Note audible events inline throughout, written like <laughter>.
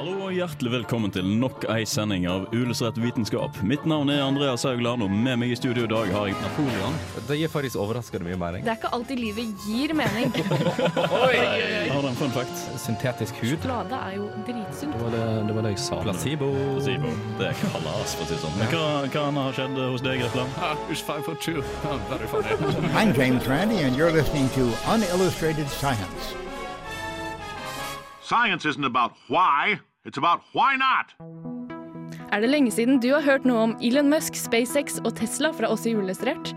Hallo og hjertelig velkommen til nok ei sending av Ulesrett vitenskap. Mitt navn er Andreas Haugland, og med meg i studio i dag har jeg Napoleon. Det gir faktisk overraskende mye mening. Det er ikke alltid livet gir mening. <laughs> Oi, Har du en fun fact? Syntetisk hud. Sjokolade er jo dritsunt. Det var det, det var det jeg sa. Placebo. Placebo. Det er kalas, for å si det sånn. Men hva, hva har skjedd hos deg, Grepland? Ah, it's five foot two. Oh, very funny. I'm James Randi, and you're listening to Unillustrated Science. Science isn't about why, it's about why not. Er det lenge siden du har hørt noe om Elon Musk, SpaceX og Tesla fra oss i Uillustrert?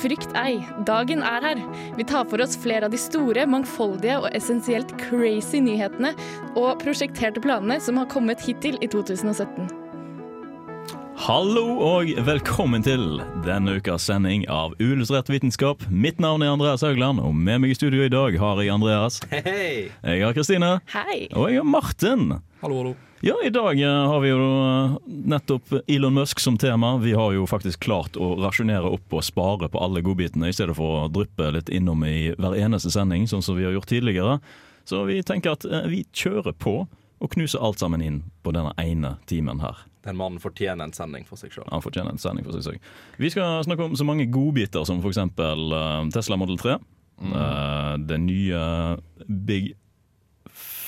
Frykt ei, dagen er her. Vi tar for oss flere av de store, mangfoldige og essensielt crazy nyhetene og prosjekterte planene som har kommet hittil i 2017. Hallo og velkommen til denne ukas sending av Uillustrert vitenskap. Mitt navn er Andreas Haugland, og med meg i studio i dag har jeg Andreas. Hei! Jeg har Kristine. Hei! Og jeg har Martin. Hallo, hallo. Ja, i dag eh, har vi jo nettopp Elon Musk som tema. Vi har jo faktisk klart å rasjonere opp og spare på alle godbitene, i stedet for å dryppe litt innom i hver eneste sending, sånn som vi har gjort tidligere. Så vi tenker at eh, vi kjører på og knuser alt sammen inn på denne ene timen her. Den mannen fortjener en sending for seg sjøl. Han fortjener en sending for seg selv. Vi skal snakke om så mange godbiter som f.eks. Uh, Tesla Model 3. Uh, det nye Big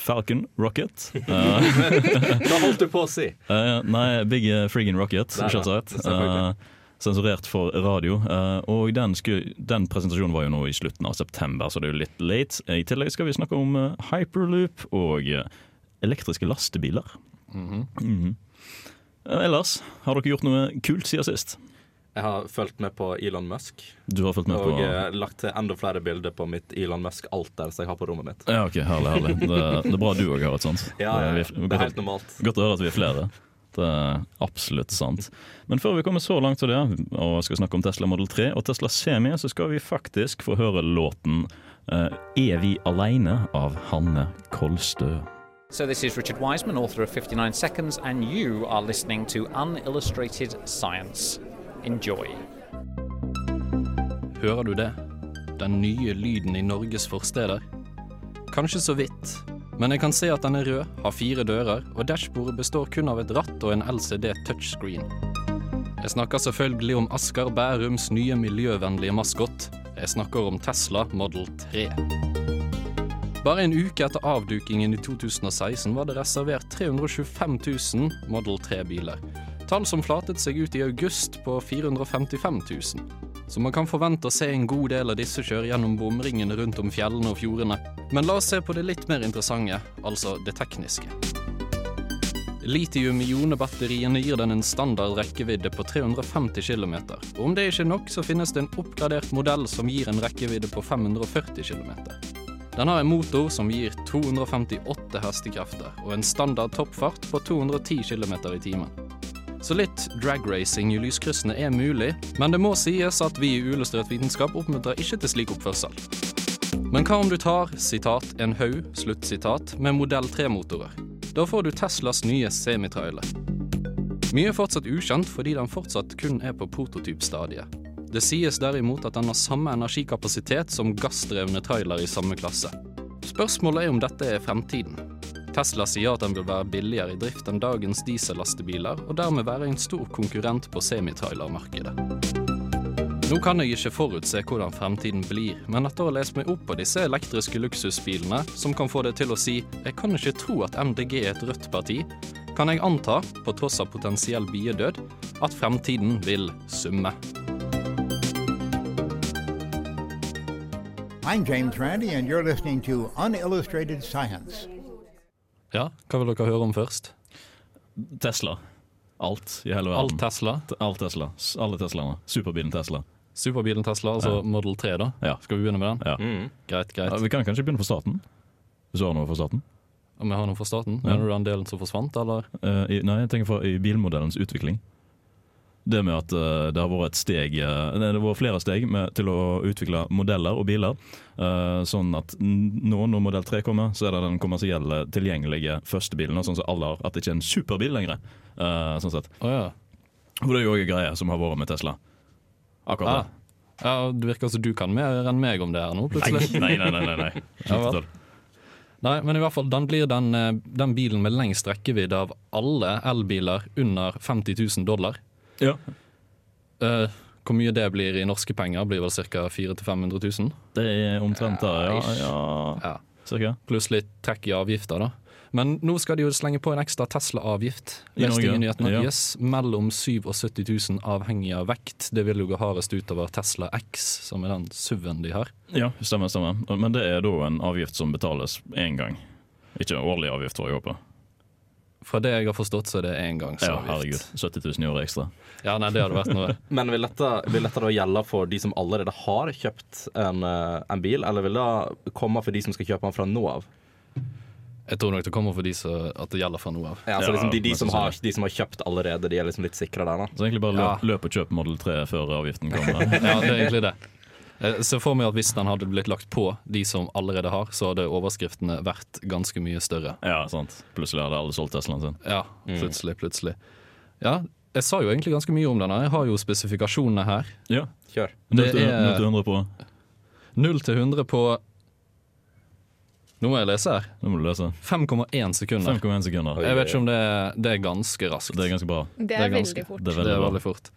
Falcon Rocket. Uh, <laughs> <laughs> Hva holdt du på å si? uh, nei, Big uh, Friggin' Rocket, selvsagt. Uh, sensurert for radio. Uh, og den, skulle, den presentasjonen var jo nå i slutten av september, så det er jo litt late. I tillegg skal vi snakke om uh, hyperloop og uh, elektriske lastebiler. Mhm. Uh, ellers, har dere gjort noe kult siden sist? Jeg har fulgt med på Elon Musk Du har fulgt med på og eh, lagt til enda flere bilder på mitt Elon Musk-alter som jeg har på rommet mitt. Ja, ok, Herlig. herlig <laughs> Det, det er bra du òg har et sånt. Ja, Det er, Det er helt normalt. Godt å høre at vi er flere. Det er absolutt sant. Men før vi kommer så langt til det, og skal snakke om Tesla Model 3 og Tesla Semi, så skal vi faktisk få høre låten eh, 'Er vi aleine' av Hanne Kolstø. So, this is Richard Wiseman, author of 59 Seconds, and you are listening to Unillustrated Science. Enjoy. Hører du det? Den nye lyden i Norges forsteder? Kanskje så vidt, men jeg kan se at den er rød, har fire dører, og dashbordet består kun av et ratt og en LCD touchscreen. Jeg snakker selvfølgelig om Asker Bærums nye miljøvennlige maskot. Jeg snakker om Tesla Model 3. Bare en uke etter avdukingen i 2016 var det reservert 325 000 Model 3-biler. Tall som flatet seg ut i august på 455 000. Så man kan forvente å se en god del av disse kjøre gjennom bomringene rundt om fjellene og fjordene. Men la oss se på det litt mer interessante, altså det tekniske. Litium-ionebatteriene gir den en standard rekkevidde på 350 km. Og om det ikke er nok, så finnes det en oppgradert modell som gir en rekkevidde på 540 km. Den har en motor som gir 258 hestekrefter, og en standard toppfart på 210 km i timen. Så litt dragracing i lyskryssene er mulig, men det må sies at vi i Uillustrert vitenskap oppmuntrer ikke til slik oppførsel. Men hva om du tar sitat, en haug sluttsitat, med modell 3-motorer? Da får du Teslas nye semitrailer. Mye er fortsatt ukjent fordi den fortsatt kun er på prototypstadiet. Det sies derimot at den har samme energikapasitet som gassdrevne trailer i samme klasse. Spørsmålet er om dette er fremtiden. Tesla sier at den vil være billigere i drift enn dagens diesellastebiler, og dermed være en stor konkurrent på semitrailermarkedet. Nå kan jeg ikke forutse hvordan fremtiden blir, men etter å ha lest meg opp på disse elektriske luksusbilene, som kan få det til å si 'jeg kan ikke tro at MDG er et rødt parti', kan jeg anta, på tross av potensiell biedød, at fremtiden vil summe. I'm James Randi, and you're listening to Unillustrated Science. Ja, hva vil dere høre om først? Tesla. Alt i hele verden. Alt Tesla. Alt Tesla. Alle Teslaene. Superbilen Tesla. Superbilen Tesla, altså Model 3, da. Ja. Skal vi begynne med den? Ja. Greit, Ja, greit. vi kan kanskje begynne fra starten. Hvis du har noe fra starten? Om jeg har noe fra starten? Ja. Mener du den delen som forsvant, eller? Uh, i, nei, jeg tenker fra i bilmodellens utvikling. Det med at eh, det har vært et steg eh, Det har vært flere steg med, til å utvikle modeller og biler. Eh, sånn at nå når modell 3 kommer, så er det den kommersielle, tilgjengelige første bilen. Sånn som alle har. At det ikke er en superbil lenger. sånn sett. Oh, ja. For det er jo òg greie som har vært med Tesla. Akkurat Ah. det. ja. Det virker som du kan mer enn meg om det her nå, plutselig. Nei, nei, nei. nei, nei. <laughs> Ja. Nei, men i hvert fall, den blir den, den bilen med lengst rekkevidde av alle elbiler under 50 000 dollar. Ja. Uh, hvor mye det blir i norske penger, blir vel ca. 400 000-500 000. Det er omtrent der, ja. ja. Ja. Cirka. Pluss litt trekk i avgifter, da. Men nå skal de jo slenge på en ekstra Tesla-avgift. I Norge? Ja. Yes, mellom 77 000 avhengig av vekt. Det vil jo gå hardest utover Tesla X, som er den SUV-en de har. Ja, stemmer, stemmer. Men det er da en avgift som betales én gang. Ikke årlig avgift, får jeg håper. Fra det jeg har forstått, så er det Ja, herregud. 70 000 i året ekstra. Ja, nei, det hadde vært noe. <laughs> Men vil dette, vil dette da gjelde for de som allerede har kjøpt en, eh, en bil, eller vil det komme for de som skal kjøpe den fra nå av? Jeg tror nok det kommer for de som at det gjelder fra nå av. Ja, altså liksom de, de, som har, de som har kjøpt allerede, de er liksom litt sikre der, da. Så egentlig bare løp, løp og kjøp Model 3 før avgiften kommer. <laughs> Ja, det er egentlig det. Jeg ser for meg at Hvis den hadde blitt lagt på de som allerede har, så hadde overskriftene vært ganske mye større. ja, sant. Plutselig hadde alle solgt Teslaen sin. Ja, plutselig, plutselig. Ja, jeg sa jo egentlig ganske mye om denne. Jeg har jo spesifikasjonene her. Ja. Kjør. 0 til er- 0 til 100 på. 0 til 100 på Nå må jeg lese her. Nå må du lese. 5,1 sekunder. 5,1 sekunder. Jeg vet ikke om det er, det er ganske raskt. Det er ganske bra. Det Det er, er ganske- veldig fort. Det er Det er veldig fort.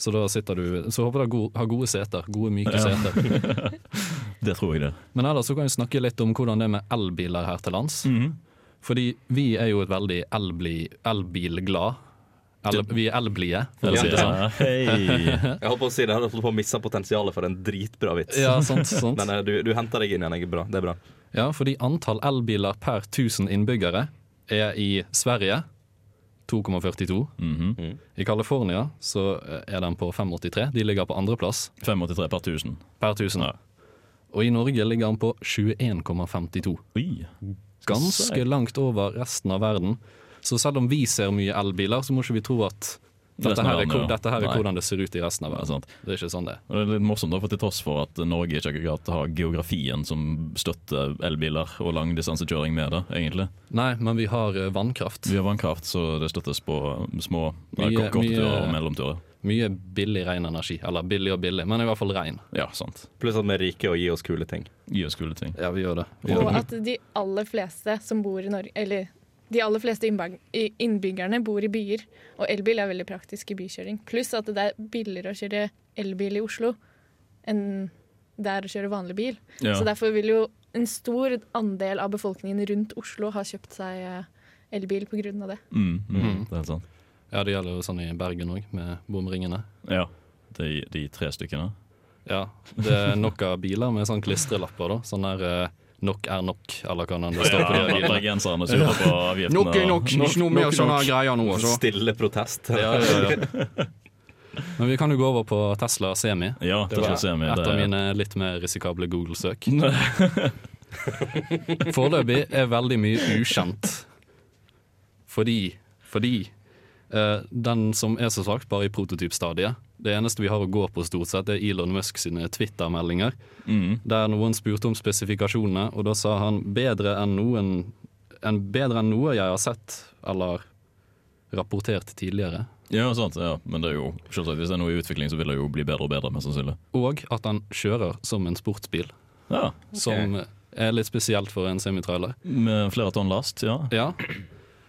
Så da sitter du Så håper du har gode seter. Gode, myke Ja. seter. <laughs> Det tror jeg det. Men ellers så kan vi snakke litt om hvordan det er med elbiler her til lands. Fordi vi er jo et veldig elbilglad El, Vi er elblide, for å si det sånn. Ja. Jeg holdt på å si det, jeg holdt på å miste potensialet for en dritbra vits. Ja, sant, sant. Men eh, du, du henter deg inn igjen. jeg er Bra. Det er bra. Ja, fordi antall elbiler per 1000 innbyggere er i Sverige 2,42. Mhm. I California så er den på 5,83. De ligger på andreplass 583 per 1000. per 1000. Ja. Og i Norge ligger den på 21,52. Oi. Ganske langt over resten av verden. Så selv om vi ser mye elbiler, så må ikke vi tro at dette her er, dette her er hvordan det ser ut i resten av verden. Det er ikke sånn det. Og det er litt morsomt, da, for til tross for at Norge ikke akkurat har geografien som støtter elbiler og langdistansekjøring med det, egentlig. Nei, men vi har eh, vannkraft. Vi har vannkraft, så det støttes på små ja, Mye- korte mye- turer og mellomturer. Mye billig ren energi. Eller billig og billig, men i hvert fall ren. Ja, sant. Pluss at vi er rike og gir oss kule ting. Gi oss kule ting. Ja, vi gjør det. Vi gjør Og det. at de aller fleste som bor i Norge Eller de aller fleste innbyggerne bor i byer, og elbil er veldig praktisk i bykjøring. Pluss at det er billigere å kjøre elbil i Oslo enn det er å kjøre vanlig bil. Ja. Så derfor vil jo en stor andel av befolkningen rundt Oslo ha kjøpt seg eh, elbil av det. Mm, mm, Det er sant. Ja, det gjelder jo sånn i Bergen òg, med bomringene. Ja. De, de tre stykkene. Ja, det er nok av biler med sånn klistrelapper, da. Sånn der eh, 'nok er nok', eller hva det står på de. Bergenserne surer på avgiftene. Nok er nok, ikke noe mer sånne greier nå, Også. Stille protest. Ja, ja, ja. <laughs> Men vi kan jo gå over på Tesla Semi. Ja, Tesla Semi. et av mine litt mer risikable Google-søk. <laughs> Foreløpig er veldig mye ukjent. Fordi Fordi uh, den som er så sagt bare i prototypstadiet. Det eneste vi har å gå på, stort sett, er Elon Musk sine Twitter-meldinger. Mm. Der noen spurte om spesifikasjonene, og da sa han bedre enn noen en, Bedre enn noe jeg har sett eller rapportert tidligere. Ja, sant, ja. Men det er jo selvsagt, hvis det er noe i utvikling, så vil det jo bli bedre og bedre, mest sannsynlig. Og at han kjører som en sportsbil, Ja, som er litt spesielt for en semitrailer. Med flere tonn last, ja. Ja.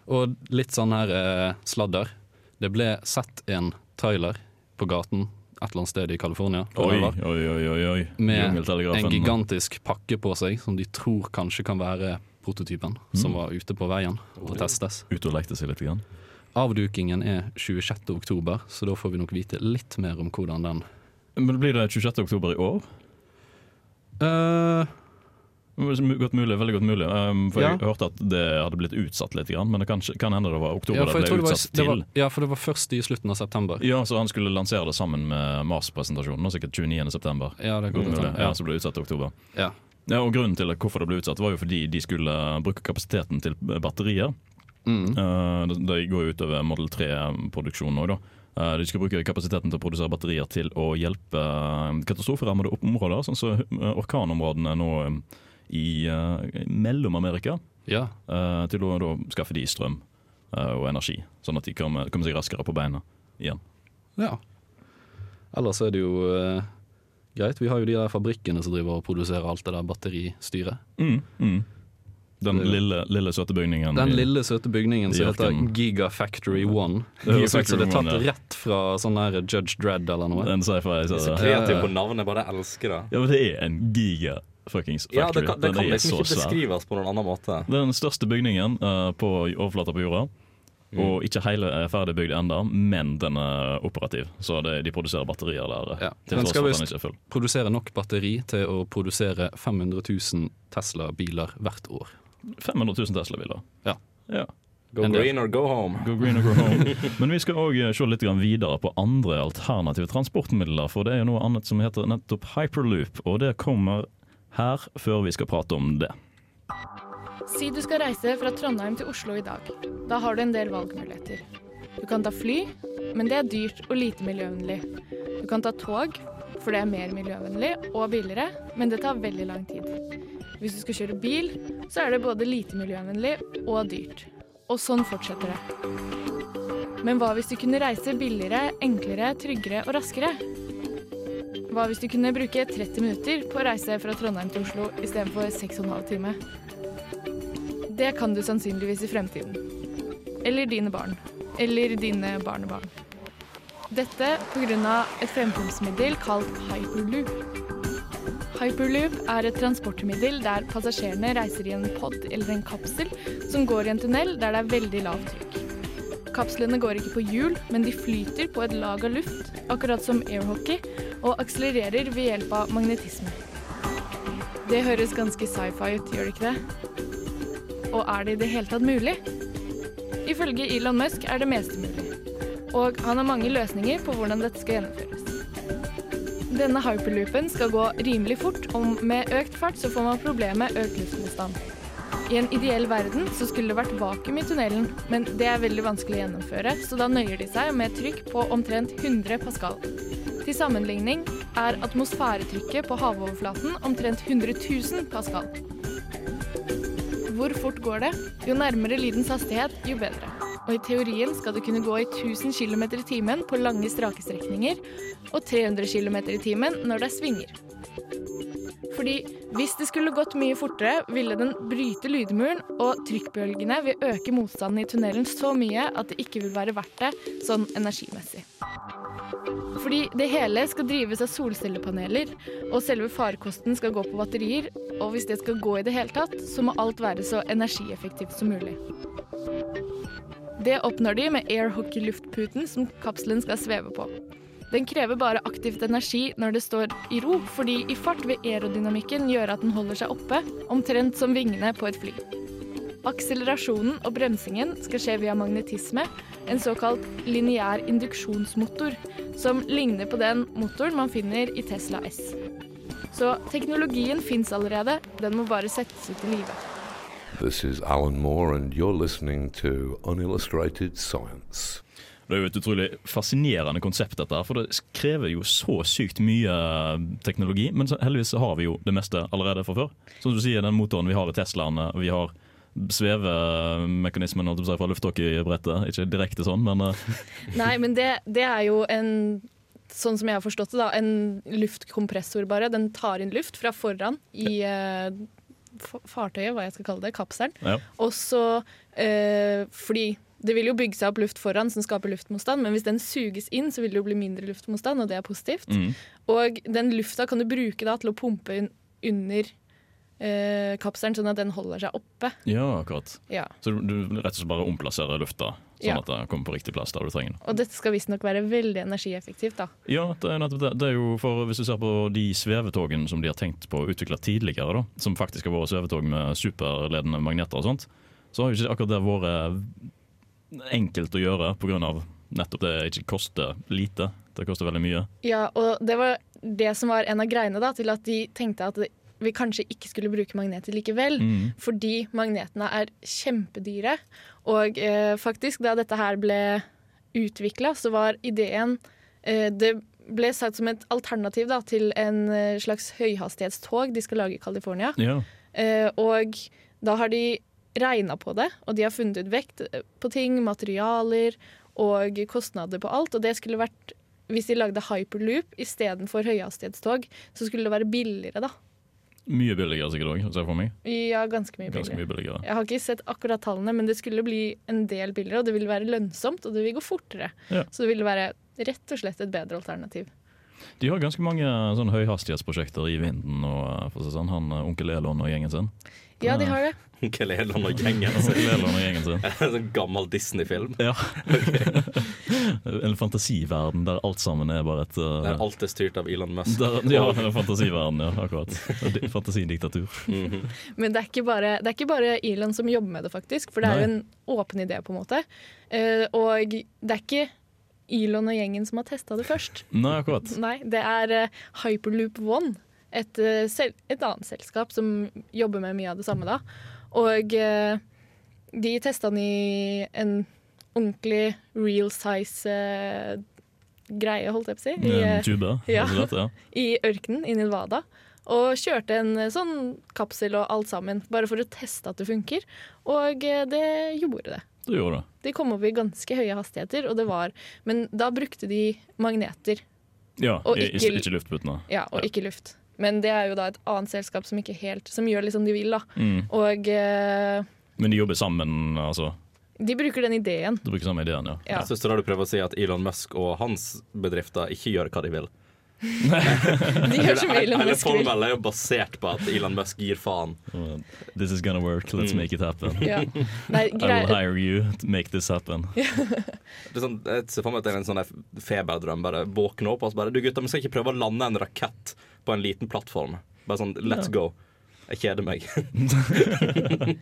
Og litt sånn her eh, sladder. Det ble sett en trailer på gaten et eller annet sted i California Oi, oi, oi, oi, oi. med en gigantisk pakke på seg som de tror kanskje kan være prototypen som var ute på veien og testes. Ute og lekte seg litt. Grann. Avdukingen er 26. oktober, så da får vi nok vite litt mer om hvordan den Men blir det 26. oktober i år? Eh, Godt mulig, veldig godt mulig. Um, for Ja. Jeg hørte at det hadde blitt utsatt litt, grann, men det kan, kan hende det var oktober ja, det ble det var, utsatt det til. var, ja, for det var først i slutten av september. Ja, så han skulle lansere det sammen med Mars-presentasjonen, sikkert 29. september. Ja, det er godt Mulig. Ja, så ble det utsatt til oktober. Ja. Ja, og Grunnen til hvorfor det ble utsatt, var jo fordi de skulle bruke kapasiteten til batterier. Mm. Uh, det, det går jo utover Model 3-produksjonen òg, da. Eh, de skulle bruke kapasiteten til å produsere batterier til å hjelpe uh, katastroferammede områder, sånn som eh, orkanområdene nå eh, i eh, Mellom-Amerika, ja. eh, til å da skaffe de strøm eh, og energi, sånn at de kommer, kommer seg raskere på beina igjen. Ja. Ellers er det jo eh, greit. Vi har jo de der fabrikkene som driver og produserer alt det der batteristyret. Mm, mm. Den lille, lille søte bygningen. Den i- lille søte bygningen som heter. Gigafactory One. Det Giga høres ut som det er tatt rett fra sånn der Judge Dredd eller noe. En sci-fi Så kreativ på navnet, bare elsker det. Ja, men det er en giga fuckings factory. Ja, det kan, det Den kan er liksom så ikke svær. beskrives på noen annen måte. Det er den største bygningen uh, på overflata på jorda. Og ikke hele er ferdig bygd enda, men den er operativ. Så det, de produserer batterier der. Ja. Til men skal full. Produsere nok batteri til å produsere 500 000 Tesla-biler hvert år. 500 000 Tesla-biler. Ja. ja. Go green or go home. Go green or go <laughs> home. Men vi skal òg se litt videre på andre alternative transportmidler. For det er jo noe annet som heter nettopp hyperloop, og det kommer her før vi skal prate om det. Si du skal reise fra Trondheim til Oslo i dag. Da har du en del valgmuligheter. Du kan ta fly, men det er dyrt og lite miljøvennlig. Du kan ta tog, for det er mer miljøvennlig og billigere, men det tar veldig lang tid. Hvis du skal kjøre bil, så er det både lite miljøvennlig og dyrt. Og sånn fortsetter det. Men hva hvis du kunne reise billigere, enklere, tryggere og raskere? Hva hvis du kunne bruke 30 minutter på å reise fra Trondheim til Oslo istedenfor 6,5 time? Det kan du sannsynligvis i fremtiden. Eller dine barn. Eller dine barnebarn. Dette pga. et fremkomstmiddel kalt hyperloop. Hyperloop er et transportmiddel der passasjerene reiser i en pod eller en kapsel som går i en tunnel der det er veldig lavt trykk. Kapslene går ikke på hjul, men de flyter på et lag av luft, akkurat som airhockey, og akselererer ved hjelp av magnetisme. Det høres ganske sci-fi ut, gjør det ikke det? Og er det i det hele tatt mulig? Ifølge Elon Musk er det meste mulig. Og han har mange løsninger på hvordan dette skal gjennomføres. Denne hyperloopen skal gå rimelig fort, og med økt fart så får man problemer med økt luftmotstand. I en ideell verden så skulle det vært vakuum i tunnelen, men det er veldig vanskelig å gjennomføre, så da nøyer de seg med trykk på omtrent 100 pascal. Sammenligning er atmosfæretrykket på havoverflaten omtrent 100 000 pascal. Hvor fort går det? Jo nærmere lydens hastighet, jo bedre. Og i teorien skal det kunne gå i 1000 km i timen på lange, strake strekninger, og 300 km i timen når det er svinger. Fordi hvis det skulle gått mye fortere, ville den bryte lydmuren, og trykkbølgene vil øke motstanden i tunnelen så mye at det ikke vil være verdt det sånn energimessig. Fordi det hele skal drives av solcellepaneler, og selve farkosten skal gå på batterier, og hvis det skal gå i det hele tatt, så må alt være så energieffektivt som mulig. Det oppnår de med airhockey-luftputen som kapselen skal sveve på. Den krever bare aktivt energi når det står i ro, fordi i fart vil aerodynamikken gjøre at den holder seg oppe, omtrent som vingene på et fly. Akselerasjonen og bremsingen skal skje via magnetisme, en såkalt lineær induksjonsmotor, som ligner på den motoren man finner i Tesla S. Så teknologien fins allerede, den må bare settes ut i live. This is Alan Moore, and you're listening to Unillustrated Science. Det er jo et utrolig fascinerende konsept, dette, her, for det krever jo så sykt mye teknologi. Men heldigvis har vi jo det meste allerede fra før. Som du sier, den motoren vi har i Teslaene, vi har svevemekanismen fra jeg i lufthockey-brettet. Ikke direkte sånn, men eh, <laughs> Nei, men det, det er jo en Sånn som jeg har forstått det, da, en luftkompressor bare. Den tar inn luft fra foran i eh, fartøyet, hva jeg skal kalle det, kapselen. ja. Og så eh, fordi det vil jo bygge seg opp luft foran som skaper luftmotstand, men hvis den suges inn, så vil det jo bli mindre luftmotstand, og det er positivt. Mm. Og den lufta kan du bruke da til å pumpe under eh, kapselen, sånn at den holder seg oppe. ja, akkurat. Ja. Så du, du rett og slett bare omplasserer lufta, sånn Ja. at det kommer på riktig plass der du trenger den. Og dette skal visstnok være veldig energieffektivt, da. Ja, det er det. Det er jo for Hvis du ser på de svevetogene som de har tenkt på å utvikle tidligere, da, som faktisk har vært svevetog med superledende magneter og sånt, så har jo ikke akkurat det vært enkelt å gjøre pga. nettopp det ikke koster lite. Det koster veldig mye. Ja, og det var det som var en av greiene da, til at de tenkte at vi kanskje ikke skulle bruke magneter likevel. Mm. Fordi magnetene er kjempedyre. Og eh, faktisk, da dette her ble utvikla, så var ideen eh, Det ble sagt som et alternativ da, til en eh, slags høyhastighetstog de skal lage i California. Ja. Eh, og da har de regna på det, og de har funnet ut vekt eh, på ting, materialer og kostnader på alt. Og det skulle vært Hvis de lagde hyperloop istedenfor høyhastighetstog, så skulle det være billigere, da. Mye billigere sikkert òg, ser jeg for meg. Ja, ganske mye Ganske mye billigere. Jeg har ikke sett akkurat tallene, men det skulle bli en del billigere, og det ville være lønnsomt, og det vil gå fortere. Ja. Så det ville være rett og slett et bedre alternativ. De har ganske mange sånn høyhastighetsprosjekter i vinden og eh, for sånn, han eh, onkel Elon og gjengen sin. Ja, de har det. <laughs> Onkel Elon og gjengen. <laughs> Onkel Elon og gjengen sin. <laughs> En sånn gammel Disney-film. Ja. en fantasiverden der alt sammen er bare et uh, Der alt er styrt av Elon Musk. der, Ja, en fantasiverden, ja. Akkurat. Fantasidiktatur. Fantasidiktatur. -hmm. Men det er, ikke bare, det er ikke bare Elon som jobber med det, faktisk. For det er jo en åpen idé, på en måte. Uh, og det er ikke Elon og gjengen som har testa det først. Nei, akkurat. Nei, det er uh, Hyperloop One, et, eh, et annet selskap som jobber med mye av det samme da. Og eh, de testa den i en ordentlig real size eh, greie, holdt jeg på å si. I, En tube. ja. rett ja. <laughs> i ørkenen i Nevada. Og kjørte en sånn kapsel og alt sammen, bare for å teste at det funker. Og det gjorde det. Det gjorde det. De kom opp i ganske høye hastigheter, og det var Men da brukte de magneter, Ja, Og ikke, ikke luftputene. ja, og Ja. ikke luft. Men det er jo da et annet selskap som ikke helt Som gjør litt som de vil, da. Mm. Og eh, Men de jobber sammen, altså. de bruker den ideen. De bruker samme ideen, ja. Ja. Jeg synes da du prøver å si at Elon Musk og hans bedrifter ikke gjør hva de vil. <laughs> De gjør som Elon Musk vil. formelen er jo basert på at Elon Musk gir faen. This is gonna work, let's make it happen. Ja. Nei, I will hire you to make this happen. <laughs> Det er sånn, jeg ser for meg at det er en sånn feberdrøm. Bare våkne opp og så bare Du gutter, vi skal ikke prøve å lande en rakett på en liten plattform. Bare sånn let's Ja. go. Jeg kjeder meg. <laughs>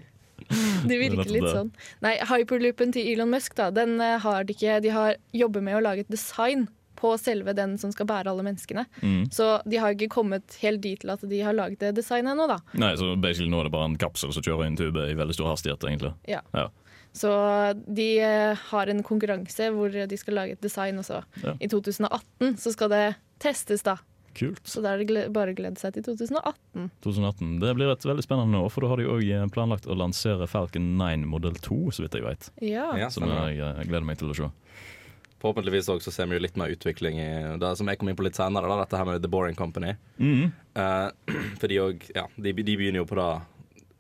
Det virker litt sånn. Nei, hyperloopen til Elon Musk, da, den eh, har de ikke. De har jobber med å lage et design på selve den som skal bære alle menneskene. Mm. Så de har ikke kommet helt dit til at de har laget det designet ennå, da. Nei, så basically nå er det bare en kapsel som kjører i en tube i veldig stor hastighet, egentlig. Ja. Ja. Så de eh, har en konkurranse hvor de skal lage et design, også. Ja. i 2018 så skal det testes, da. Kult. Så da er det bare å glede seg til 2018. 2018. Det blir et veldig spennende år, for da har de òg planlagt å lansere Falcon 9 modell 2, så vidt jeg vet. Ja. Ja, Som stemmer. jeg eh, gleder meg til å se. Forhåpentligvis også ser vi jo litt mer utvikling i det som jeg kom inn på litt senere, da, dette her med The Boring Company. Mm. Uh, for de, òg- ja, de, de begynner jo på det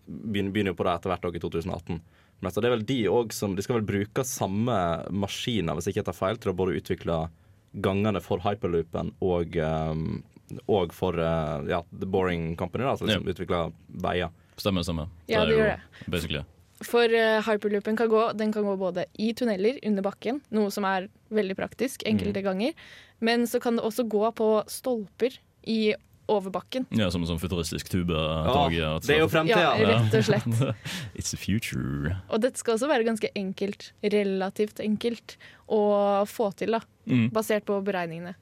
begynner, begynner jo på det etter hvert òg i 2018. Men altså, det er vel de òg som De skal vel bruke samme maskiner, hvis ikke jeg tar feil, til å både utvikle gangene for hyperloopen og, um, og for uh, ja, The Boring Company, da, som liksom utvikler veier. Stemmer, stemmer. Ja, det, det gjør det. Basically. For uh, hyperloopen kan gå, den kan gå både i tunneler under bakken, noe som er veldig praktisk enkelte ganger, men så kan det også gå på stolper i overbakken. Ja, Som en sånn futuristisk tube. Ja, det er jo fremtida! Ja, rett og slett. <laughs> It's the future. Og dette skal også være ganske enkelt, relativt enkelt, å få til, da. Mm. Basert på beregningene.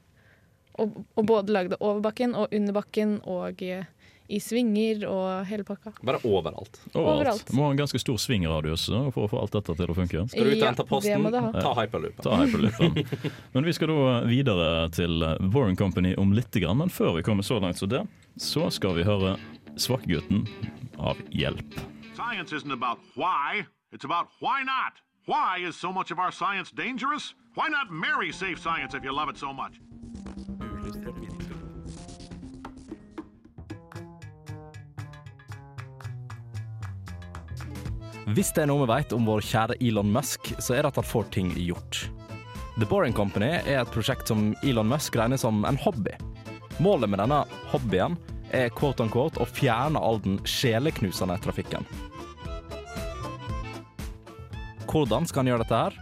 Og, og både lage det over bakken og under bakken og eh, i svinger og hele pakka. Bare overalt. Overalt. Overalt. Må ha en ganske stor svingradius for å få alt dette til å funke. Skal du ut og Ja, hente det posten, må det ha. ta hyperloopen. Ta hyperloopen. <laughs> Men vi skal da videre til Warren Company om litt, grann, men før vi kommer så langt som det, så skal vi høre Svakkegutten av Hjelp. Science isn't about why, it's about why not. Why is so much of our science dangerous? Why not marry safe science if you love it so much? Hvis det er noe vi vet om vår kjære Elon Musk, så er det at han får ting gjort. The Boring Company er et prosjekt som Elon Musk regner som en hobby. Målet med denne hobbyen er quote unquote å fjerne all den sjeleknusende trafikken. Hvordan skal han gjøre dette her?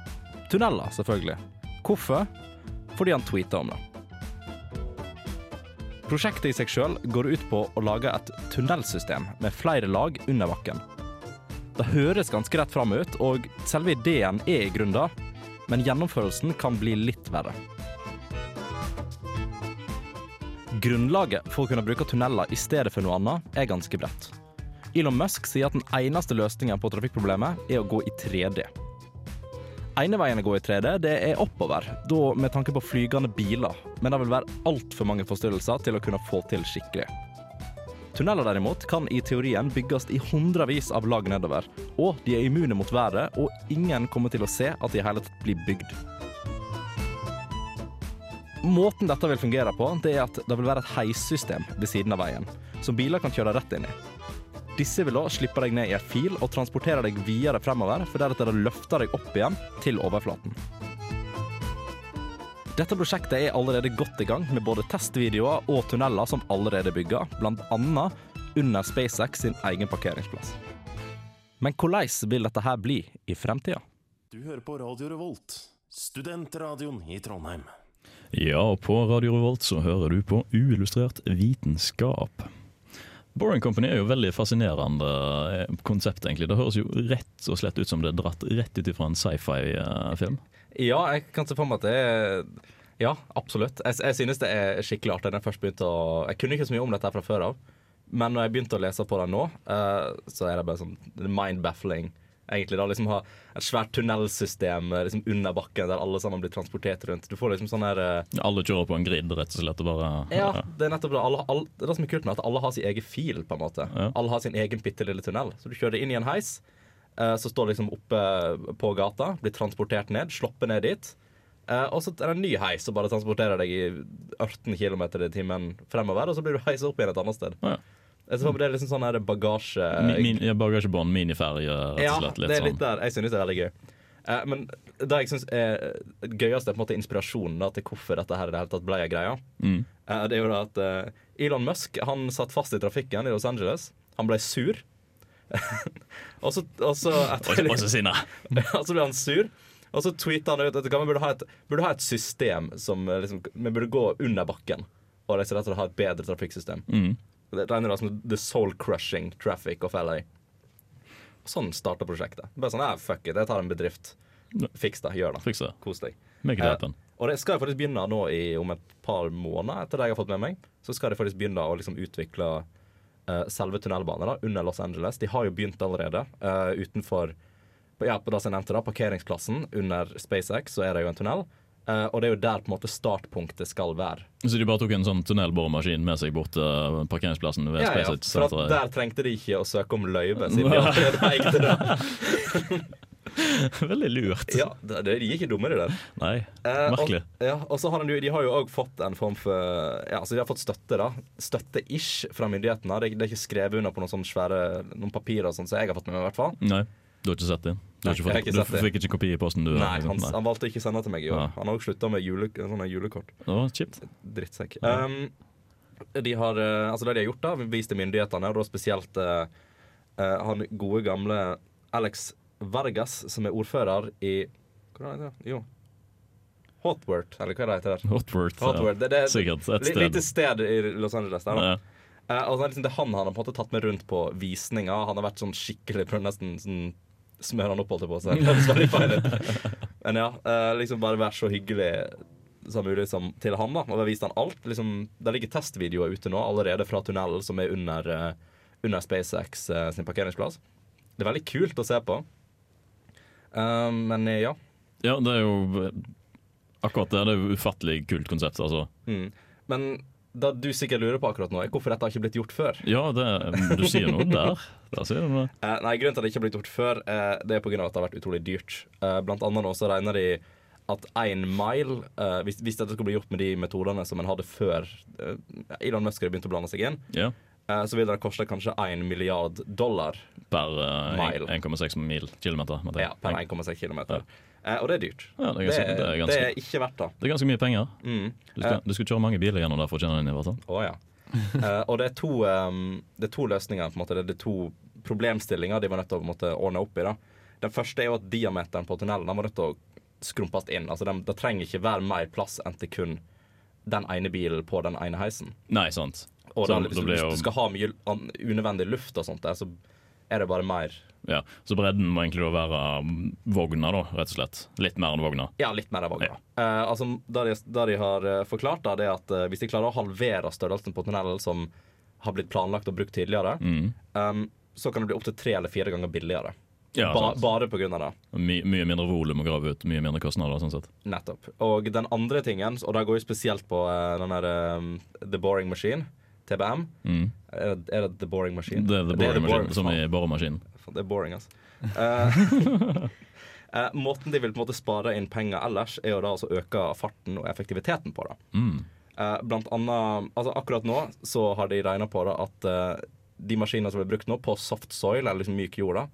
Tunneler, selvfølgelig. Hvorfor? Fordi han tweeter om det. Prosjektet i seg sjøl går ut på å lage et tunnelsystem med flere lag under bakken. Det høres ganske rett fram ut, og selve ideen er i grunnen det, men gjennomførelsen kan bli litt verre. Grunnlaget for å kunne bruke tunneler i stedet for noe annet er ganske bredt. Elon Musk sier at den eneste løsningen på trafikkproblemet er å gå i 3D. Ene veien å gå i 3D det er oppover, da med tanke på flygende biler, men det vil være altfor mange forstyrrelser til å kunne få til skikkelig. Tunneler derimot kan i teorien bygges i hundrevis av lag nedover, og de er immune mot været, og ingen kommer til å se at de i hele tatt blir bygd. Måten dette vil fungere på, det er at det vil være et heissystem ved siden av veien, som biler kan kjøre rett inn i. Disse vil da slippe deg ned i et fil og transportere deg videre fremover, for deretter å løfte deg opp igjen til overflaten. Dette prosjektet er allerede godt i gang med både testvideoer og tunneler som allerede er bygga, bl.a. under SpaceX sin egen parkeringsplass. Men hvordan vil dette her bli i fremtida? Du hører på Radio Revolt, studentradioen i Trondheim. Ja, og på Radio Revolt så hører du på uillustrert vitenskap. Boring Company er jo veldig fascinerende eh, konsept, egentlig. Det høres jo rett og slett ut som det er dratt rett ut ifra en sci-fi-film. Ja, jeg kan se for meg at det er Ja, absolutt. Jeg, jeg synes det er skikkelig artig. Jeg først begynte å Jeg kunne ikke så mye om dette fra før av, men når jeg begynte å lese på det nå, uh, så er det bare sånn mind-baffling. Egentlig da liksom ha et svært tunnelsystem eh, liksom under bakken der alle sammen blir transportert rundt. Du får liksom sånn her uh, Alle kjører på en grid, rett og slett. Og bare, Ja, det er nettopp det. Alle, alle, det er det som er kult med at alle har sin egen fil, på en måte. Ja. Alle har sin egen bitte lille tunnel. Så du kjører inn i en heis, så står liksom oppe på gata, blir transportert ned, sluppet ned dit. Eh, og så er det en ny heis som bare transporterer deg i 18 km i timen fremover, og så blir du heisa opp igjen et annet sted. Ja. Jeg tror det er liksom sånn bagasje... Min, min, Bagasjebånd, miniferje, rett Ja, og slett. Ja, det er litt der. Jeg synes det er veldig gøy. Eh, men det jeg syns er gøyest, er på en måte inspirasjonen da, til hvorfor dette her i det hele tatt ble en greie. Mm. Eh, det er jo da at eh, Elon Musk han satt fast i trafikken i Los Angeles. Han ble sur. <laughs> og så, og så etter, Og, og så sinna. <laughs> og så ble han sur. Og så tweeta han ut at vi burde ha et, burde ha et system som eh, liksom, Vi burde gå under bakken og rett og slett ha et bedre trafikksystem. Mm. Det regner da som The Soul Crushing Traffic of LA. Og sånn starta prosjektet. Bare sånn, ja, fuck it, jeg tar en bedrift. Fiks det, gjør det. Fiks det. Kos deg. Make it Eh. Og det skal jeg faktisk begynne nå i, om et par måneder etter det jeg har fått med meg. Så skal jeg faktisk begynne å liksom utvikle selve tunnelbanen da, under Los Angeles. De har jo begynt allerede eh, utenfor ja, på det som jeg nevnte da, parkeringsplassen under SpaceX, så er det jo en tunnel. Uh, og det er jo der på en måte startpunktet skal være. Så de bare tok en sånn tunnelboremaskin med seg bort til parkeringsplassen ved Ja, ja, for der trengte de ikke å søke om løyve, siden de allerede <laughs> eide det. <laughs> <laughs> Veldig lurt. Ja, det, det, de er ikke dumme, de der. Nei, Eh, merkelig. Og, ja, og så har de, de har jo òg fått en form for Ja, altså de har fått støtte, da. Støtte-ish fra myndighetene. Det, det er ikke skrevet under på noen sånne svære Noen papirer og sånn, så jeg har fått med meg, i hvert fall. Nei, du har ikke sett det? Du, har ikke fått, ikke du fikk ikke kopi i posten? du? Nei, liksom? han, han valgte ikke å sende det til meg i år. Ja. Han har òg slutta med jule, sånne julekort. Oh, kjipt. Drittsekk. Um, de har, eh, altså det de har gjort, da, vist til myndighetene, og da spesielt eh, han gode gamle Alex Vargas, som er ordfører i Hva heter det? Jo. Hotworth, eller hva det heter der. Hotworth. Hotworth. Det, det, Sikkert et sted. Lite sted i Los Angeles. Der, da. Ja. Uh, og så er det liksom det han har på en måte tatt med rundt på visninger. Han har vært sånn skikkelig Prøvd nesten sånn smøre han opp, holdt jeg på å si. <laughs> Det. Men ja, uh, liksom bare vær så hyggelig som mulig som, til han. da Og da viste han alt. Liksom, det ligger testvideoer ute nå allerede fra tunnelen som er under, uh, under SpaceX sin parkeringsplass. Det er veldig kult å se på. Eh, men eh, ja. ja, det er jo Akkurat det. Det er jo ufattelig kult konsept, altså. Mm. Men det du sikkert lurer på akkurat nå, er hvorfor dette har ikke blitt gjort før. Ja, det, du sier noe der. Sier du noe. Eh, nei, Grunnen til at det ikke har blitt gjort før, eh, det er pga. at det har vært utrolig dyrt. Eh, blant annet nå så regner de at én mile eh, hvis, hvis dette skulle bli gjort med de metodene som en hadde før eh, Elon Musk hadde begynt å blande seg inn, Ja. Eh, så vil det koste kanskje 1 milliard dollar Per uh, 1,6 mil. Kilometer. ja, per 1,6 km. Eh, og det er dyrt. Ja, det er ganske- det er ganske- det er ikke verdt det. Det er ganske mye penger. Mm. Du skal, du skal kjøre mange biler gjennom der for å tjene den i hvert fall. Å ja. Eh, og det er, to, um, det er to løsninger. På en måte. Det er to problemstillinger de var nødt til å måte, ordne opp i. da. Den første er jo at diameteren på tunnelen var nødt til å skrumpes inn. Altså, Det trenger ikke være mer plass enn til kun den ene bilen på den ene heisen. Nei, sant. Da, da hvis, du skal ha mye unødvendig luft og sånt der, så er det bare mer Ja, Så bredden må egentlig være vogna, da, rett og slett. Litt mer enn vogna. Ja, litt mer enn vogna. Eh, altså, det, de, de har eh, forklart, da, det er at eh, hvis de klarer å halvere størrelsen på tunnelen som har blitt planlagt og brukt tidligere, Mm. um, så kan det bli opptil tre eller fire ganger billigere. Ja, ba, bare av det. My, mye mindre volum å grave ut, mye mindre kostnader. sånn sett. Nettopp. Og den andre tingen, og det går jo spesielt på uh, den der um, The Boring Machine, TBM. Mm. Er, det, er det The Boring Machine? Det er the boring machine, som i boremaskinen. Det er boring, altså. Uh, uh, <laughs> måten de vil på en måte spare inn penger ellers, er jo da å øke farten og effektiviteten på det. Mm. Uh, blant annet, altså Akkurat nå så har de regna på det at de maskinene som blir brukt nå på soft soil, eller liksom myk jord,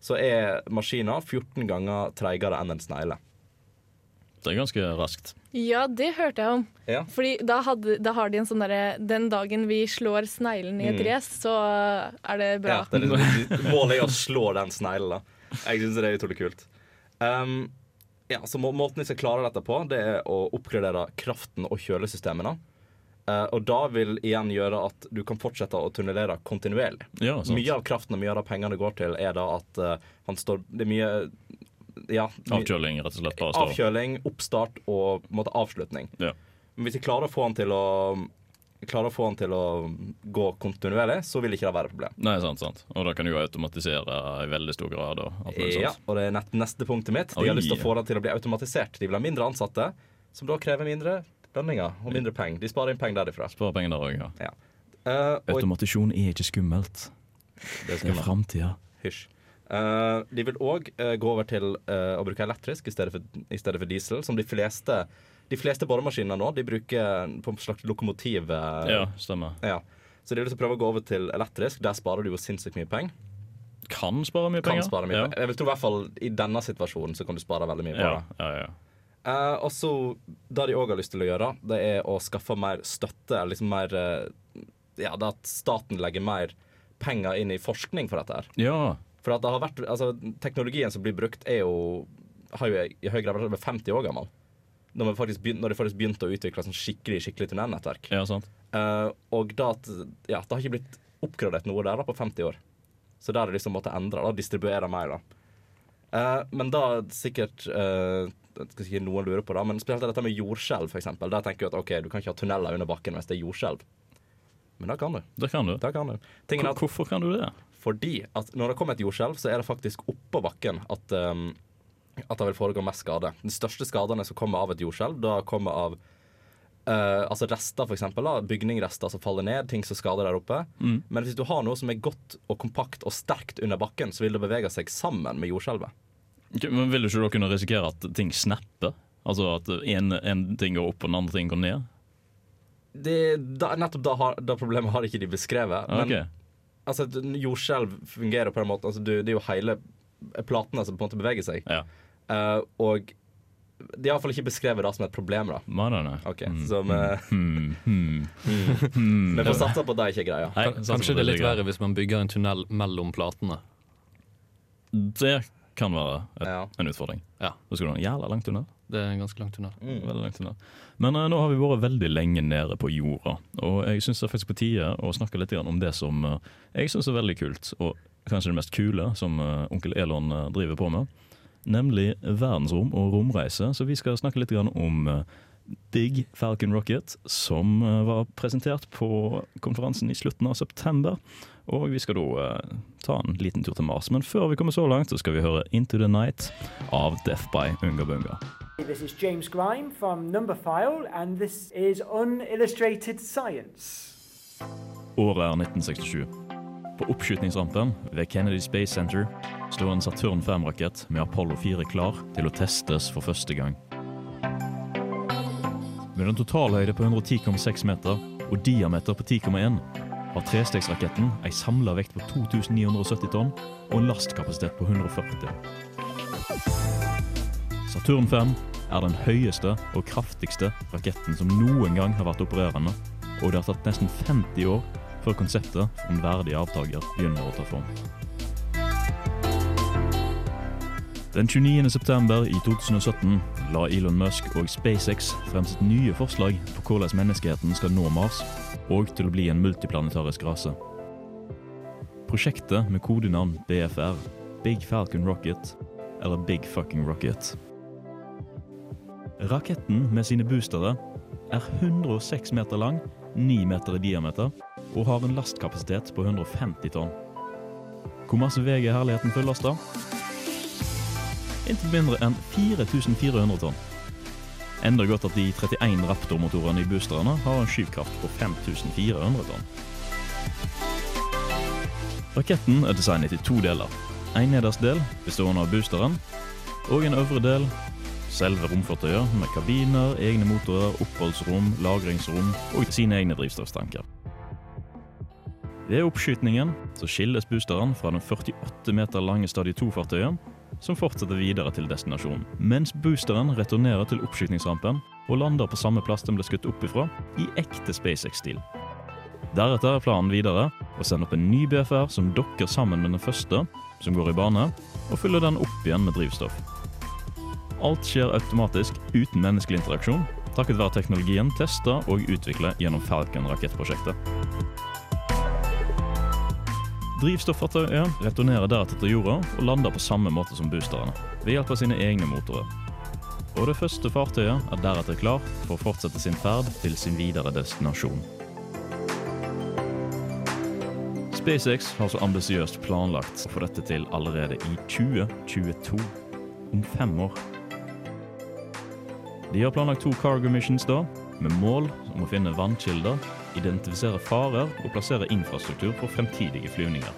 så er maskiner 14 ganger treigere enn en snegle. Det er ganske raskt. Ja, det hørte jeg om. Ja. Fordi da, hadde, da har de en sånn derre Den dagen vi slår sneglen i et Mm. race, så er det bra. Ja, det er liksom, målet er å slå den sneglen. da. Jeg syns det er utrolig kult. Um, ja, så må, Måten vi skal klare dette på, det er å oppgradere kraften og kjølesystemene. Uh, og da vil igjen gjøre at du kan fortsette å tunnelere kontinuerlig. Ja. Mye av kraften og mye av de pengene går til, er da at uh, han står Det er mye ja, Avkjøling, rett og slett. Bare. Avkjøling, oppstart og på en måte, avslutning. Ja. Men hvis de klarer å få han til å Klarer å få den til å gå kontinuerlig, så vil ikke det være et problem. Nei, sant, sant. Og da kan du jo automatisere i veldig stor grad. Og alt Ja, og det er nett, neste punktet mitt. De Oi. har lyst til å få det til å bli automatisert. De vil ha mindre ansatte, som da krever mindre lønninger og mindre penger. De sparer inn penger derifra. Sparer penger der òg, ja. Ja. Uh, og Automatisjon er ikke skummelt. det er Det er framtida. Hysj. Eh, de vil òg gå over til uh, å bruke elektrisk i stedet, for, i stedet for diesel, som de fleste De fleste boremaskiner nå De bruker på en slags lokomotiv. eh, Ja, stemmer. ja. Så de vil prøve å gå over til elektrisk. Der sparer du jo sinnssykt mye penger. Kan spare mye Kan penger. spare mye ja. penger. Jeg vil tro i hvert fall i denne situasjonen så kan du spare veldig mye på Ja, det. ja, ja. Eh, og så Det de òg har lyst til å gjøre, det er å skaffe mer støtte. eller Liksom mer eh, Ja, det at staten legger mer penger inn i forskning for dette her. ja. For at det har vært Altså, teknologien som blir brukt, er jo har jo i høy grad vært over 50 år gammel. Når, vi faktisk begynt, når de faktisk begynte å utvikle sånn skikkelig skikkelig tunnelnettverk. ja, sant. Uh, og da Ja, det har ikke blitt oppgradert noe der da på 50 år. Så der er det liksom måttet endre. da, Distribuere mer, da. Uh, men da sikkert uh, skal ikke noen lurer på det, men spesielt dette med jordskjelv, f.eks. Der tenker jeg at ok, du kan ikke ha tunneler under bakken hvis det er jordskjelv. Men det kan du. Det kan du. Det kan du. At Hvorfor kan du det? Fordi at når det kommer et jordskjelv, så er det faktisk oppå bakken at, um, at det vil foregå mest skade. De største skadene som kommer av et jordskjelv, da kommer av uh, altså rester. Da, bygningrester som faller ned, ting som skader der oppe. Mm. Men hvis du har noe som er godt og kompakt og sterkt under bakken, så vil det bevege seg sammen med jordskjelvet. Men Vil du ikke da kunne risikere at ting snapper? Altså at en, en ting går opp og den andre ting går ned? Det, da, nettopp da, har, da problemet har ikke de beskrevet. Men. Altså, et jordskjelv fungerer på den måten altså, du, Det er jo hele platene som på en måte beveger seg. Ja. Uh, og de har iallfall ikke beskrevet det som et problem. da Nei, nei, nei. Ok, Mm, så vi- mm, mm, mm. Vi får satse på at det ikke er greia. Nei, Kanskje det er litt verre hvis man bygger en tunnel mellom platene. Det kan være et, Ja. en utfordring. Ja. Da skal du ha en jævla lang tunnel. Det er en ganske lang tunnel. Veldig langt unna. Men uh, nå har vi vært veldig lenge nede på jorda, og jeg syns det er faktisk på tide å snakke litt om det som uh, jeg syns er veldig kult, og kanskje det mest kule som uh, onkel Elon driver på med, nemlig verdensrom og romreise. Så vi skal snakke litt om Big Falcon Rocket, som var presentert på konferansen i slutten av september. Og vi skal da eh, ta en liten tur til Mars. Men før vi kommer så langt, så skal vi høre Into the Night av Death by Unga Bunga. This is James Grime from Numberphile, and this is Unillustrated Science. Året er 1967. På oppskytningsrampen ved Kennedy Space Center står en Saturn 5-rakett med Apollo 4 klar til å testes for første gang. Med en totalhøyde på 110,6 meter og diameter på 10,1 har trestegsraketten ei samla vekt på 2970 tonn og en lastkapasitet på 140. Saturn 5 er den høyeste og kraftigste raketten som noen gang har vært opererende, og det har tatt nesten 50 år før konseptet om en verdig avtaker begynner å ta form. Den 29. september i 2017 la Elon Musk og SpaceX frem sitt nye forslag på hvordan menneskeheten skal nå Mars, og til å bli en multiplanetarisk rase. Prosjektet med kodenavn BFR, Big Falcon Rocket, eller Big Fucking Rocket. Raketten med sine boostere er 106 meter lang, 9 meter i diameter og har en lastkapasitet på 150 tonn. Hvor masse veier herligheten fylles da? Inntil mindre enn 4400 tonn. Enda godt at de 31 Raptor-motorene i boosterne har en skyvkraft på 5400 tonn. Raketten er designet i to deler. En nederst del bestående av boosteren, Og en øvre del, selve romfartøyet med kabiner, egne motorer, oppholdsrom, lagringsrom og sine egne drivstofftanker. Ved oppskytningen så skilles boosteren fra den 48 meter lange Stadie 2-fartøyet, som fortsetter videre til destinasjonen. Mens boosteren returnerer til oppskytningsrampen og lander på samme plass den ble skutt opp ifra, i ekte SpaceX-stil. Deretter er planen videre å sende opp en ny BFR som dokker sammen med den første, som går i bane, og fyller den opp igjen med drivstoff. Alt skjer automatisk uten menneskelig interaksjon, takket være teknologien testa og utvikla gjennom Falcon-rakettprosjektet. Drivstoffartøyet returnerer deretter til jorda og lander på samme måte som boosterne, ved hjelp av sine egne motorer. Og det første fartøyet er deretter klart for å fortsette sin ferd til sin videre destinasjon. SpaceX har så ambisiøst planlagt å få dette til allerede i 2022, om fem år. De har planlagt to cargo missions da, med mål om å finne vannkilder, identifisere farer og plassere infrastruktur for fremtidige flyvninger.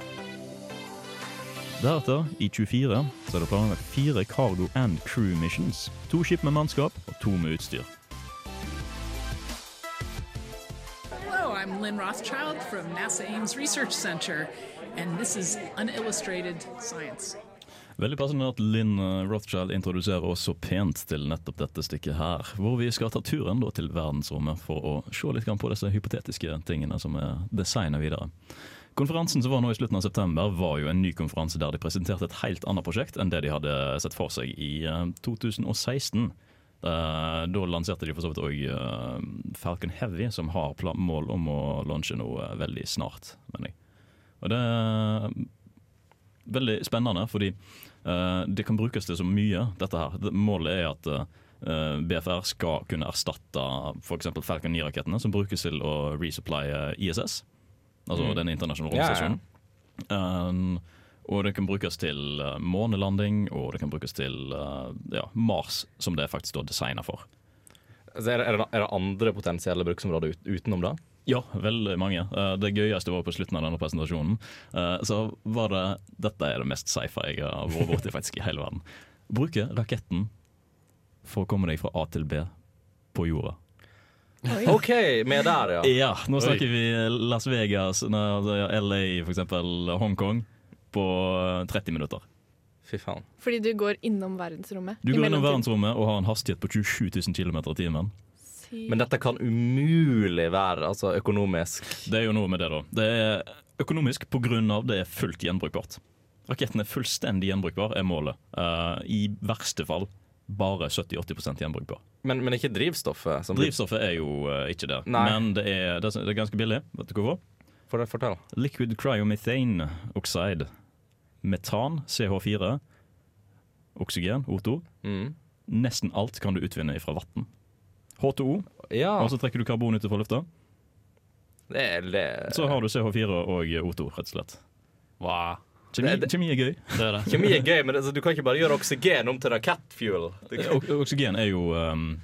Deretter, i 24, så er det planlagt fire cargo and crew missions. To skip med mannskap og to med utstyr. Hello, I'm Lynn Rothschild from NASA Ames Research Center, and this is Unillustrated Science. Veldig passende at Lynn eh, Rothschild introduserer oss så pent til nettopp dette stykket her, hvor vi skal ta turen da til verdensrommet for å se litt på disse hypotetiske tingene som er designet videre. Konferansen som var nå i slutten av september var jo en ny konferanse der de presenterte et helt annet prosjekt enn det de hadde sett for seg i eh, 2016. Eh, da lanserte de for så vidt òg Falcon Heavy, som har mål om å launche noe veldig snart, mener jeg. Og det veldig spennende, fordi uh, det kan brukes til så mye, dette her. Målet er at uh, BFR skal kunne erstatte f.eks. Falcon 9-rakettene, som brukes til å resupplye ISS, altså Mm. den internasjonale Ja, ja. Um, og det kan brukes til eh, månelanding, og det kan brukes til uh, ja, Mars, som det er faktisk da designa for. Er, er, det, er det andre potensielle bruksområder utenom det? Ja, veldig mange. Eh, Det gøyeste var på slutten av denne presentasjonen. Eh, Så var det Dette er det mest sci-fi jeg har vært borti faktisk i hele verden. Bruke raketten for å komme deg fra A til B på jorda. OK, vi er der, ja. Ja, nå Oi. snakker vi Las Vegas, nei, altså, LA for eksempel, Hongkong, på 30 minutter. Fy faen. Fordi du går innom verdensrommet. Du går innom verdensrommet og har en hastighet på 27 000 km i timen. Men dette kan umulig være altså, økonomisk. Det er jo noe med det, da. Det er økonomisk av det er fullt gjenbrukbart. Raketten er fullstendig gjenbrukbar, er målet. Uh, I verste fall bare 70-80% gjenbrukbar. Men, men ikke drivstoffet? Som Drivstoffet er jo uh, ikke det, Nei. men det er, det er ganske billig. Vet du hvorfor? For Fortell. Liquid cryomethane oxide. Metan, CH4. Oksygen, O2. Mm. Nesten alt kan du utvinne fra vann. H2O, Ja. og så trekker du karbon ut fra lufta. Det er det. Så har du CH4 og O2, rett og slett. Wow. Kjemi, Det- det- kjemi er gøy. Det er det. Kjemi er gøy, men det, altså, du kan ikke bare gjøre oksygen om til rakettfuel. Oksygen er jo um,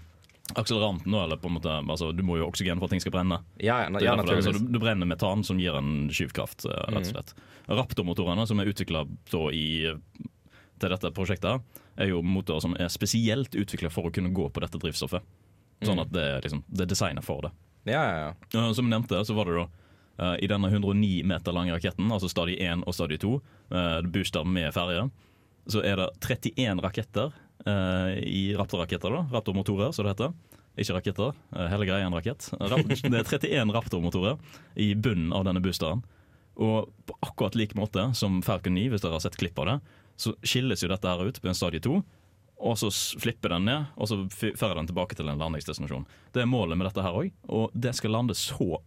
akseleranten, da, eller på en måte altså, Du må jo ha oksygen for at ting skal brenne. Ja, ja, ja altså, du, du brenner metan, som gir en skyvkraft, eh, rett og slett. Raptor-motorene, som er utvikla til dette prosjektet, er jo motorer som er spesielt utvikla for å kunne gå på dette drivstoffet. Sånn at det liksom, det er designet for det. Ja, ja, ja. Uh, Som jeg nevnte, så var det da uh, i denne 109 meter lange raketten, altså stadie 1 og stadie 2, uh, booster med ferje, så er det 31 raketter uh, i Raptor-raketter, da. Raptor-motorer, som det heter. Ikke raketter, uh, hele greia er en rakett. <laughs> Det er 31 Raptor-motorer i bunnen av denne boosteren. Og på akkurat lik måte som Falcon 9, hvis dere har sett klipp av det, så skilles jo dette her ut på en stadie 2. Og så flipper den ned, og så fører den tilbake til en landingsdestinasjon. Det er målet med dette her òg, og det skal lande så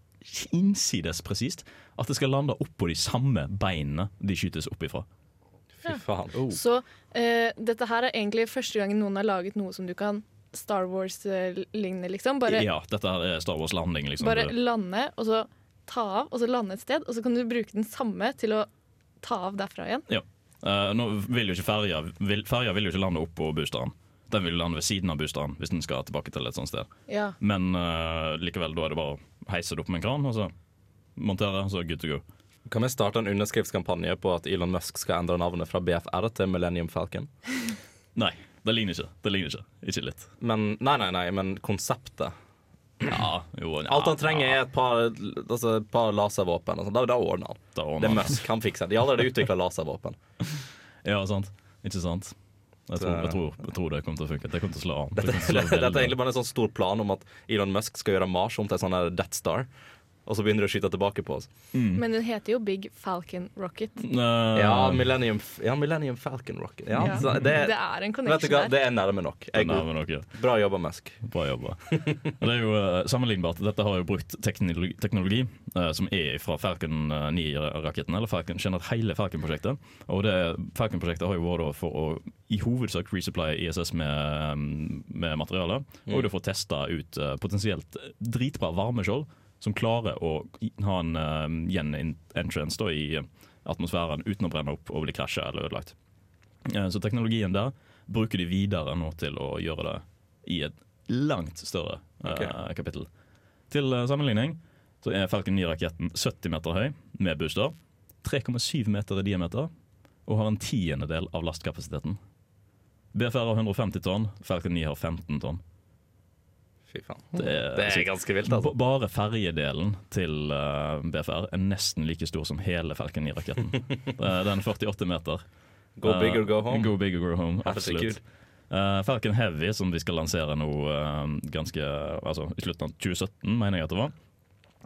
innsides presist at det skal lande oppå de samme beinene de skytes opp ifra. Fy faen. Oh. Så uh, dette her er egentlig første gangen noen har laget noe som du kan Star Wars-ligne, liksom. Bare, Ja, dette her er Star Wars-landing, liksom. bare lande, og så ta av, og så lande et sted. Og så kan du bruke den samme til å ta av derfra igjen. Ja. Eh, nå vil jo ikke ferja vil, Ferja vil jo ikke lande oppå boosteren. Den vil lande ved siden av boosteren hvis den skal tilbake til et sånt sted. Ja. Men uh, likevel, da er det bare å heise det opp med en kran, og så montere, så good to go. Kan vi starte en underskriftskampanje på at Elon Musk skal endre navnet fra BFR til Millennium Falcon? Nei. Det ligner ikke. Det ligner ikke. Ikke litt. Men Nei, nei, nei, men konseptet. Ja, jo, ja, Alt han trenger, er et par, altså, et par laservåpen. Da, da ordner han. Da ordner Det er. Musk. Han fikser det. De har allerede utvikla laservåpen. <laughs> Ja, sant. Ikke sant? Jeg tror, jeg, tror, jeg tror det kommer til å funke. Det kommer til å slå an. Dette, det <laughs> dette er egentlig bare en sånn stor plan om at Elon Musk skal gjøre Mars om til en sånn Death Star. Og så begynner de å skyte tilbake på oss. Men den heter jo Big Falcon Rocket. Ja, Millennium, ja, Millennium Falcon Rocket. Ja, Ja. så Det er en connection der. Det er nærme nok. Er Det nærme nok, ja. Bra jobba, Musk. Bra jobba. Det er jo uh, sammenlignbart. Dette har jo brukt teknologi, teknologi uh, som er fra Falcon 9-raketten, eller Falcon, hele Falcon-prosjektet. Og det Falcon-prosjektet har jo vært for å i hovedsak resupply ISS med, mm, med materiale, Mm. og du får testa ut eh, potensielt dritbra varmeskjold som klarer å ha en uh, gjen-entrance da, i atmosfæren uten å brenne opp og bli krasja eller ødelagt. Uh, Så teknologien der bruker de videre nå til å gjøre det i et langt større uh, okay. kapittel. Til uh, sammenligning så er Falcon 9-raketten 70 meter høy med booster, 3,7 meter i diameter og har en tiendedel av lastkapasiteten. BFR har 150 tonn, Falcon 9 har 15 tonn. Fy faen. Det er, Det er ganske vilt, altså. Bare ferjedelen til eh, BFR er nesten like stor som hele Falcon 9-raketten. <laughs> Eh, Den er 48 meter. Go big or go Eh, home. Go big or go home, absolutt. Uh, Falcon Heavy, som vi skal lansere nå uh, ganske Altså i slutten av 2017, mener jeg at det var,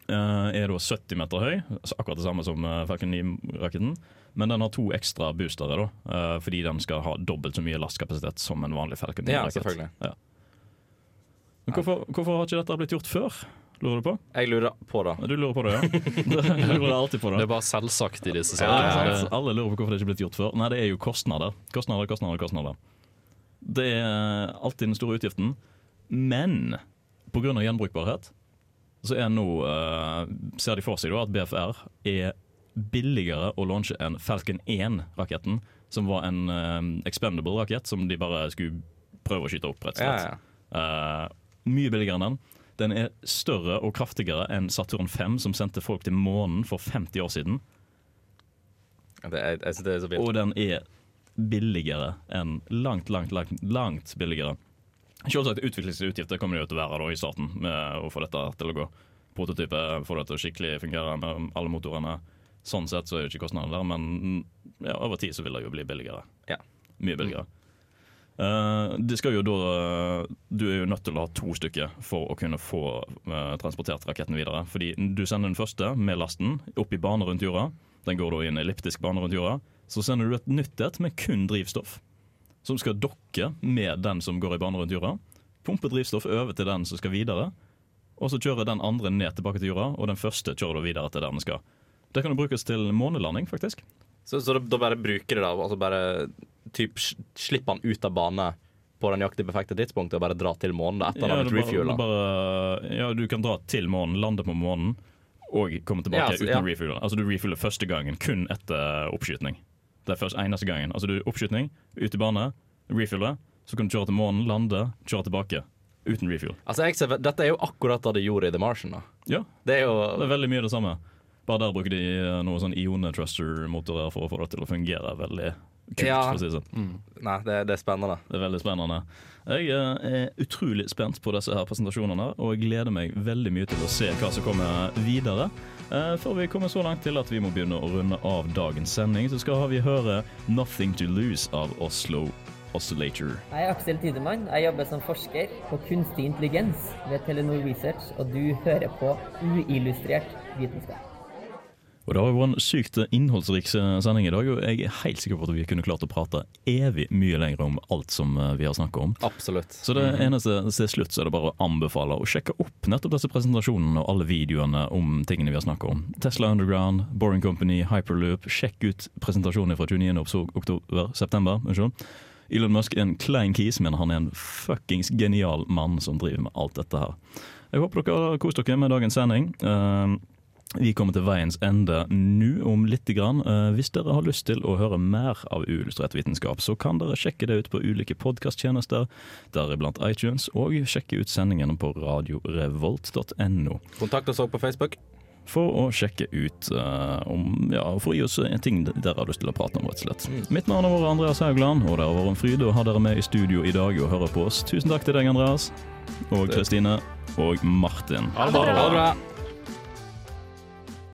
uh, er da 70 meter høy. altså Akkurat det samme som eh, Falcon 9-raketten. Men den har to ekstra boostere, da, eh, fordi den skal ha dobbelt så mye lastkapasitet som en vanlig Falcon 9-rakett. Ja, selvfølgelig. Ja. Men hvorfor, hvorfor har ikke dette blitt gjort før? Lurer du på? Jeg lurer på det. Du lurer på det, ja? <laughs> Du lurer alltid på det. Det er bare selvsagt i disse Ja, sakene. sant. Alle lurer på hvorfor det ikke er blitt gjort før. Nei, det er jo kostnader. Kostnader, kostnader, kostnader. Det er alltid den store utgiften. Men pga. gjenbrukbarhet så er nå uh, ser de for seg da at BFR er billigere å launche enn Falcon 1-raketten, som var en uh, expendable rakett som de bare skulle prøve å skyte opp, rett og slett. Ja, Eh, mye billigere enn den. Den er større og kraftigere enn Saturn 5, som sendte folk til månen for 50 år siden. Det er, altså det er så. Og den er billigere enn Langt, langt, langt, langt billigere. Selvsagt utviklingsutgifter kommer det jo til å være da i starten med å få dette til å gå. Prototype, få det til å skikkelig fungere med alle motorene. Sånn sett så er jo ikke kostnaden der, men ja, over tid så vil det jo bli billigere. Ja. Mye billigere. Eh, det skal jo da Du er jo nødt til å ha to stykker for å kunne få eh, transportert raketten videre. Fordi du sender den første med lasten opp i bane rundt jorda. Den går da i en elliptisk bane rundt jorda. Så sender du et nytt et med kun drivstoff. Som skal dokke med den som går i bane rundt jorda. Pumpe drivstoff over til den som skal videre. Og så kjører den andre ned tilbake til jorda, og den første kjører da videre til der den skal. Det kan jo brukes til månelanding, faktisk. Så, så da, da bare bruker de det, altså bare typ, slipper han ut av bane på den nøyaktig perfekte tidspunktet og bare dra til månen da, etter han har refuela. ja, du kan dra til månen, lande på månen og komme tilbake Ja, altså, uten ja. refuel. Altså du refueler første gangen kun etter oppskytning. Det er først eneste gangen. Altså du Oppskytning, ut i bane, refuele, så kan du kjøre til månen, lande, kjøre tilbake. Uten refuel. Altså, ser, dette er jo akkurat det de gjorde i The Martian. da. Ja, Det er jo det er veldig mye det samme. Bare der bruker de noe noen sånn Ione Truster-motorer for å få det til å fungere veldig kult. Ja. for å si det Mm. Nei, det, det er spennende. Det er veldig spennende. Jeg eh, er utrolig spent på disse her presentasjonene, og jeg gleder meg veldig mye til å se hva som kommer videre. Eh, før vi kommer så langt til at vi må begynne å runde av dagens sending, så skal vi høre 'Nothing to Lose' av Oslo Oscillator. Jeg er Aksel Tidemann. Jeg jobber som forsker på kunstig intelligens ved Telenor Research, og du hører på uillustrert vitenskap. Og Det har jo vært en sykt innholdsrik sending i dag, og jeg er helt sikker på at vi kunne klart å prate evig mye lenger om alt som eh, vi har snakket om. Absolutt. Så det eneste til slutt så er det bare å anbefale å sjekke opp nettopp disse presentasjonene og alle videoene om tingene vi har snakket om. Tesla Underground, Boring Company, Hyperloop. Sjekk ut presentasjonen fra 29. oktober, oktober, september. Unnskyld. Elon Musk er en klein kis, men han er en fuckings genial mann som driver med alt dette her. Jeg håper dere har kost dere med dagens sending. Eh, vi kommer til veiens ende nå om litt. Grann. Eh, hvis dere har lyst til å høre mer av uillustrert vitenskap, så kan dere sjekke det ut på ulike podkasttjenester, deriblant iTunes, og sjekke ut sendingene på radiorevolt.no. Kontakt oss også på Facebook. for å sjekke ut uh, om Ja, for å gi oss en ting dere har lyst til å prate om, rett og slett. Mitt navn er Andreas Haugland, og det har vært en fryd å ha dere med i studio i dag og høre på oss. Tusen takk til deg, Andreas, og Kristine, og Martin. Ha det bra. Ha det bra.